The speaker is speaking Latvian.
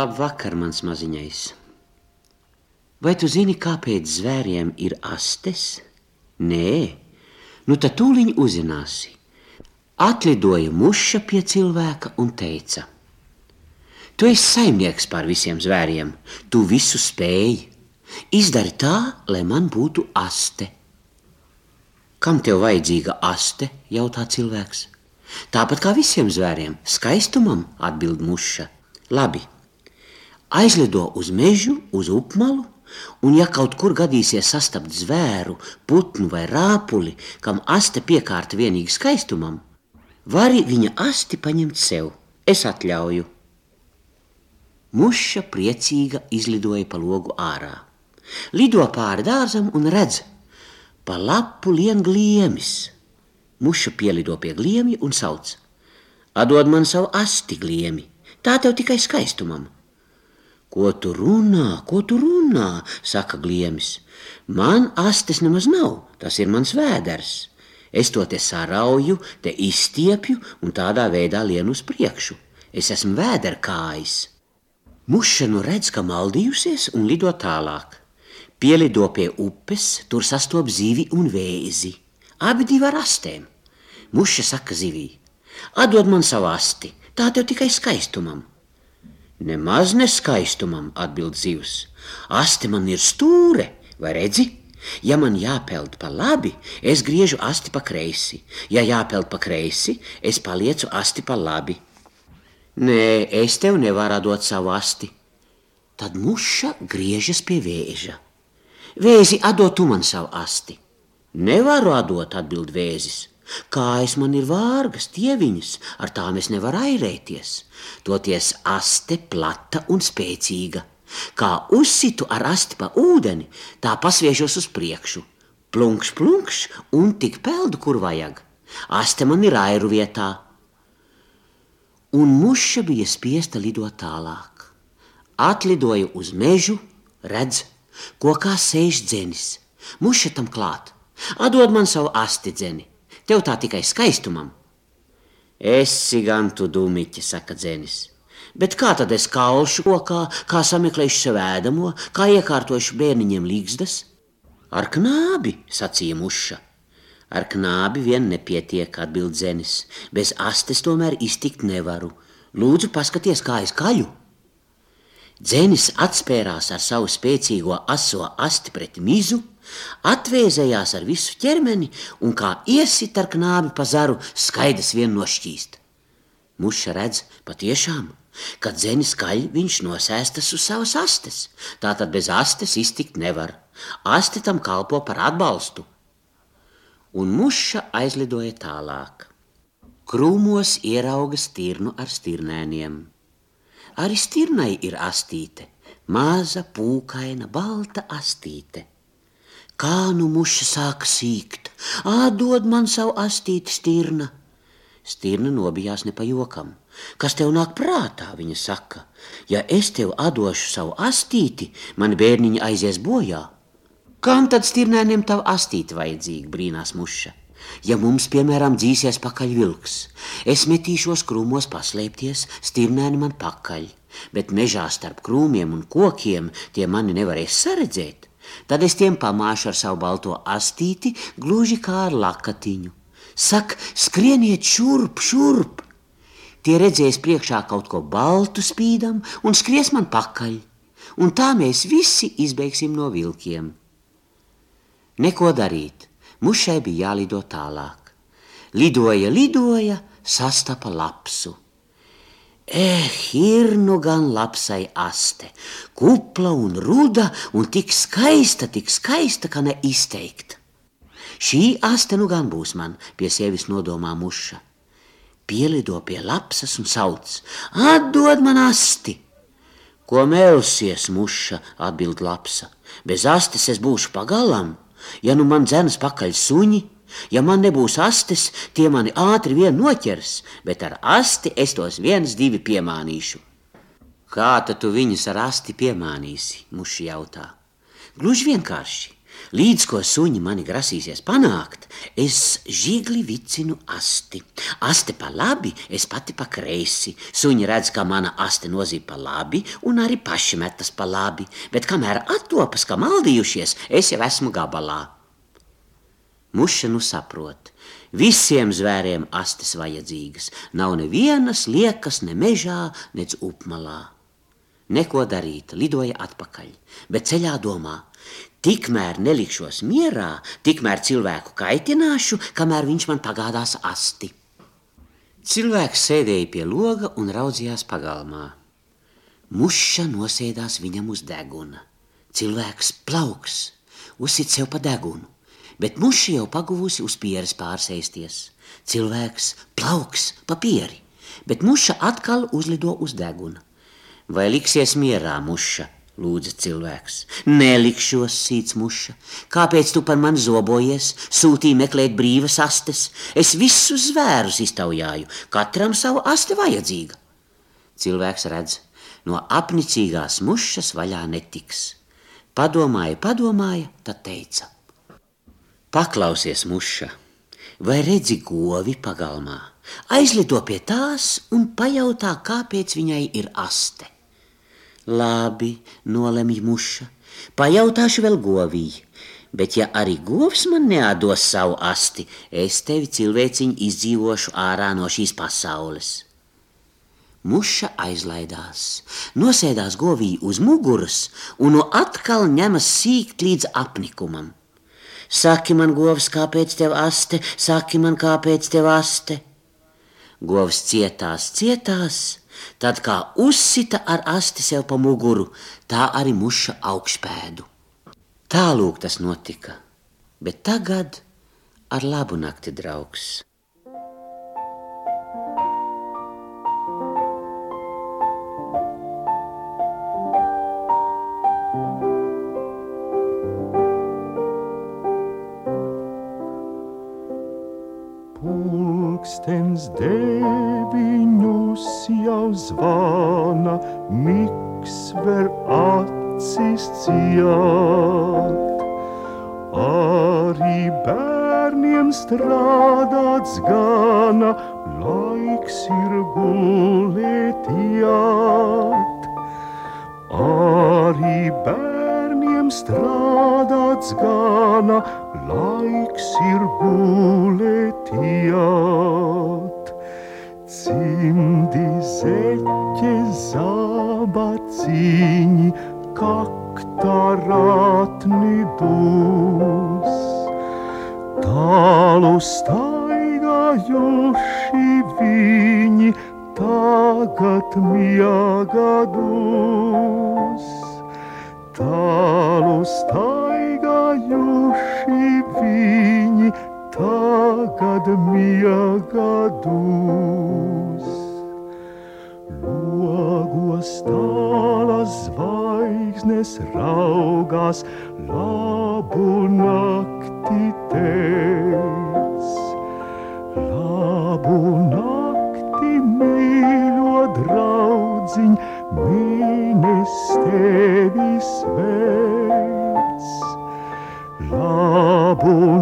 Labvakar, mans maziņais! Vai tu zini, kāpēc zvēriem ir astes? Nē, nu tad tūliņ uzzināsi. Atlidoja muša pie cilvēka un teica: Tu esi saimnieks pār visiem zvēriem, tu visu spēji. Izdari tā, lai man būtu aste. Kam tev vajadzīga aste? jautā cilvēks. Tāpat kā visiem zvēriem, skaistumam atbild muša. Labi, aizlido uz mežu, uz upmalu, un ja kaut kur gadīsies sastapt zvēru, putnu vai rāpuli, kam aste piekārta vienīgi skaistumam, vari viņa asti paņemt sev. Es atļauju. Muša priecīga izlidoja pa logu ārā. Lido pāri dārzam un redz, pa lapu lien gliemis. Muša pielido pie gliemja un sauc: Atdod man savu asti gliemi, tā tev tikai skaistumam. Ko tu runā, ko tu runā? saka gliemis. Man astes nemaz nav, tas ir mans vēders. Es to te sarauju, te izstiepju un tādā veidā lienu uz priekšu. Es esmu vēderkājis. Muša nu redz, ka maldījusies un lido tālāk. Pielido pie upes, tur sastop zivi un vēzi. Abi divi ar astēm. Muša saka zivī: Atdod man savu asti, tā tev tikai skaistumam. Nemaz neskaistumam, atbild zivs. Asti man ir stūre, vai redzi? Ja man jāpeld pa labi, es griežu asti pa kreisi. Ja jāpeld pa kreisi, es palieku asti pa labi. Nē, es tev nevaru dot savu asti. Tad muša griežas pie vēža. Vēzi, atdod tu man savu asti. Nevaru atdot, atbild vēzis. Kājas man ir vārgas, tieviņas, ar tām es nevaru airēties. Toties aste plata un spēcīga. Kā uzsitu ar asti pa ūdeni, tā pasviežos uz priekšu. Plunkš, plunkš, un tik peldu, kur vajag. Aste man ir airu vietā. Un muša bija spiesta lidot tālāk. Atlidoja uz mežu, redz, kokā sēž dzenis. Muša tam klāt. Atdod man savu asti dzeni. Tev tā tikai skaistumam. Esi gan tu dūmiķi, saka dzēnis. Bet kā tad es kalšu kokā, kā sameklēšu sev ēdamo, kā iekārtošu bērniņiem līgzdas? Ar knābi, sacīja muša. Ar knābi vien nepietiek, atbild dzēnis. Bez astes tomēr iztikt nevaru. Lūdzu, paskaties, kā es kaļu. Dzēnis atspērās ar savu spēcīgo aso asti pret mizu Atvēzējās ar visu ķermeni un kā iesit ar knābi pa zaru, skaidrs vien nošķīst. Muša redz, patiešām, kad zenis kaļ, viņš nosēstas uz savas astes. Tātad bez astes iztikt nevar. Aste tam kalpo par atbalstu. Un muša aizlidoja tālāk. Krūmos ierauga stirnu ar stirnēniem. Arī stirnai ir astīte, maza, pūkaina, balta astīte. Kā nu muša sāka sīkt, atdod man savu astīti stirna. Stirna nobijās ne pa jokam. Kas tev nāk prātā, viņa saka, ja es tev atdošu savu astīti, mani bērniņi aizies bojā. Kam tad stirnēniem tavu astīti vajadzīga, brīnās muša? Ja mums, piemēram, dzīsies pakaļ vilks, es metīšos krūmos paslēpties, stirnēni man pakaļ, bet mežā starp krūmiem un kokiem tie mani nevarēs saredzēt. Tad es tiem pamāšu ar savu balto astīti, gluži kā ar lakatiņu. Saka, skrieniet šurp, šurp! Tie redzēs priekšā kaut ko baltu spīdam un skries man pakaļ, un tā mēs visi izbeigsim no vilkiem. Neko darīt, mušai bija jālido tālāk. Lidoja, lidoja, sastapa lapsu. Eh, ir nu gan lapsai aste, kupla un ruda, un tik skaista, tik skaista, ka ne izteikt. Šī aste nu gan būs man, pie sevis nodomā muša. Pielido pie lapsas un sauc: Atdod man asti! Ko melsies, muša, atbild lapsa. Bez astes es būšu pagalam, ja nu man dzēnas pakaļ suņi Ja man nebūs astes, tie mani ātri vien noķers, bet ar asti es tos viens, divi piemānīšu. Kā tad tu viņus ar asti piemānīsi? Muši jautā. Gluži vienkārši. Līdz ko suņi mani grasīsies panākt, es žigli vicinu asti. Aste pa labi, es pati pa kreisi. Suņi redz, ka mana aste nozīmē pa labi, un arī paši metas pa labi, bet kamēr attopas, ka maldījušies, es jau esmu gabalā. Muša nu saprot, visiem zvēriem astes vajadzīgas. Nav nevienas liekas ne mežā, nec upmalā. Neko darīt, lidoja atpakaļ, bet ceļā domā, Tikmēr nelikšos mierā, tikmēr cilvēku kaitināšu, kamēr viņš man pagādās asti. Cilvēks sēdēja pie loga un raudzījās pagalmā. Muša nosēdās viņam uz deguna. Cilvēks plauks, uzsit sev pa degunu, bet muša jau paguvusi uz pieres pārsēsties. Cilvēks plauks pa pieri, bet muša atkal uzlido uz deguna. Vai liksies mierā muša? lūdza cilvēks. Nelikšos, sīts muša. Kāpēc tu par mani zobojies, sūtīji meklēt brīvas astes? Es visus zvērus iztaujāju, katram savu asti vajadzīga. Cilvēks redz, no apnicīgās mušas vaļā netiks. Padomāja, padomāja, tad teica: Paklausies, muša, vai redzi govi pagalmā? Aizlido pie tās un pajautā, kāpēc viņai ir aste. Labi, nolemj muša, pajautāšu vēl govī. Bet, ja arī govs man neatdos savu asti, es tevi cilvēciņu izdzīvošu ārā no šīs pasaules. Muša aizlaidās, nosēdās govī uz muguras un no atkal ņemas sīkt līdz apnikumam. Saki man, govs, kāpēc tev aste, saki man, kāpēc tev aste. Govs cietās, cietās, Tad kā uzsita ar asti sev pa muguru, tā arī muša augšpēdu. Tālūk tas notika, bet tagad ar labu nakti draugs. Pulkstens deviņus jau zvana, miks ver acis ciet. Arī bērniem strādāts gana, laiks ir gulēt jāt. Arī bērniem strādāts gana, laiks ir gulēt jāt. Cimdi zeķe zabaciņi, kaktā ratni dus. Tālu staigājuši viņi, tagad miegadus. Tālu staigājuši viņi, tagad miegadus. Logos tālas zvaigznes raugās, labu nakti teic. Labu nakti, mīļo draudziņ, tevi sveic. Labu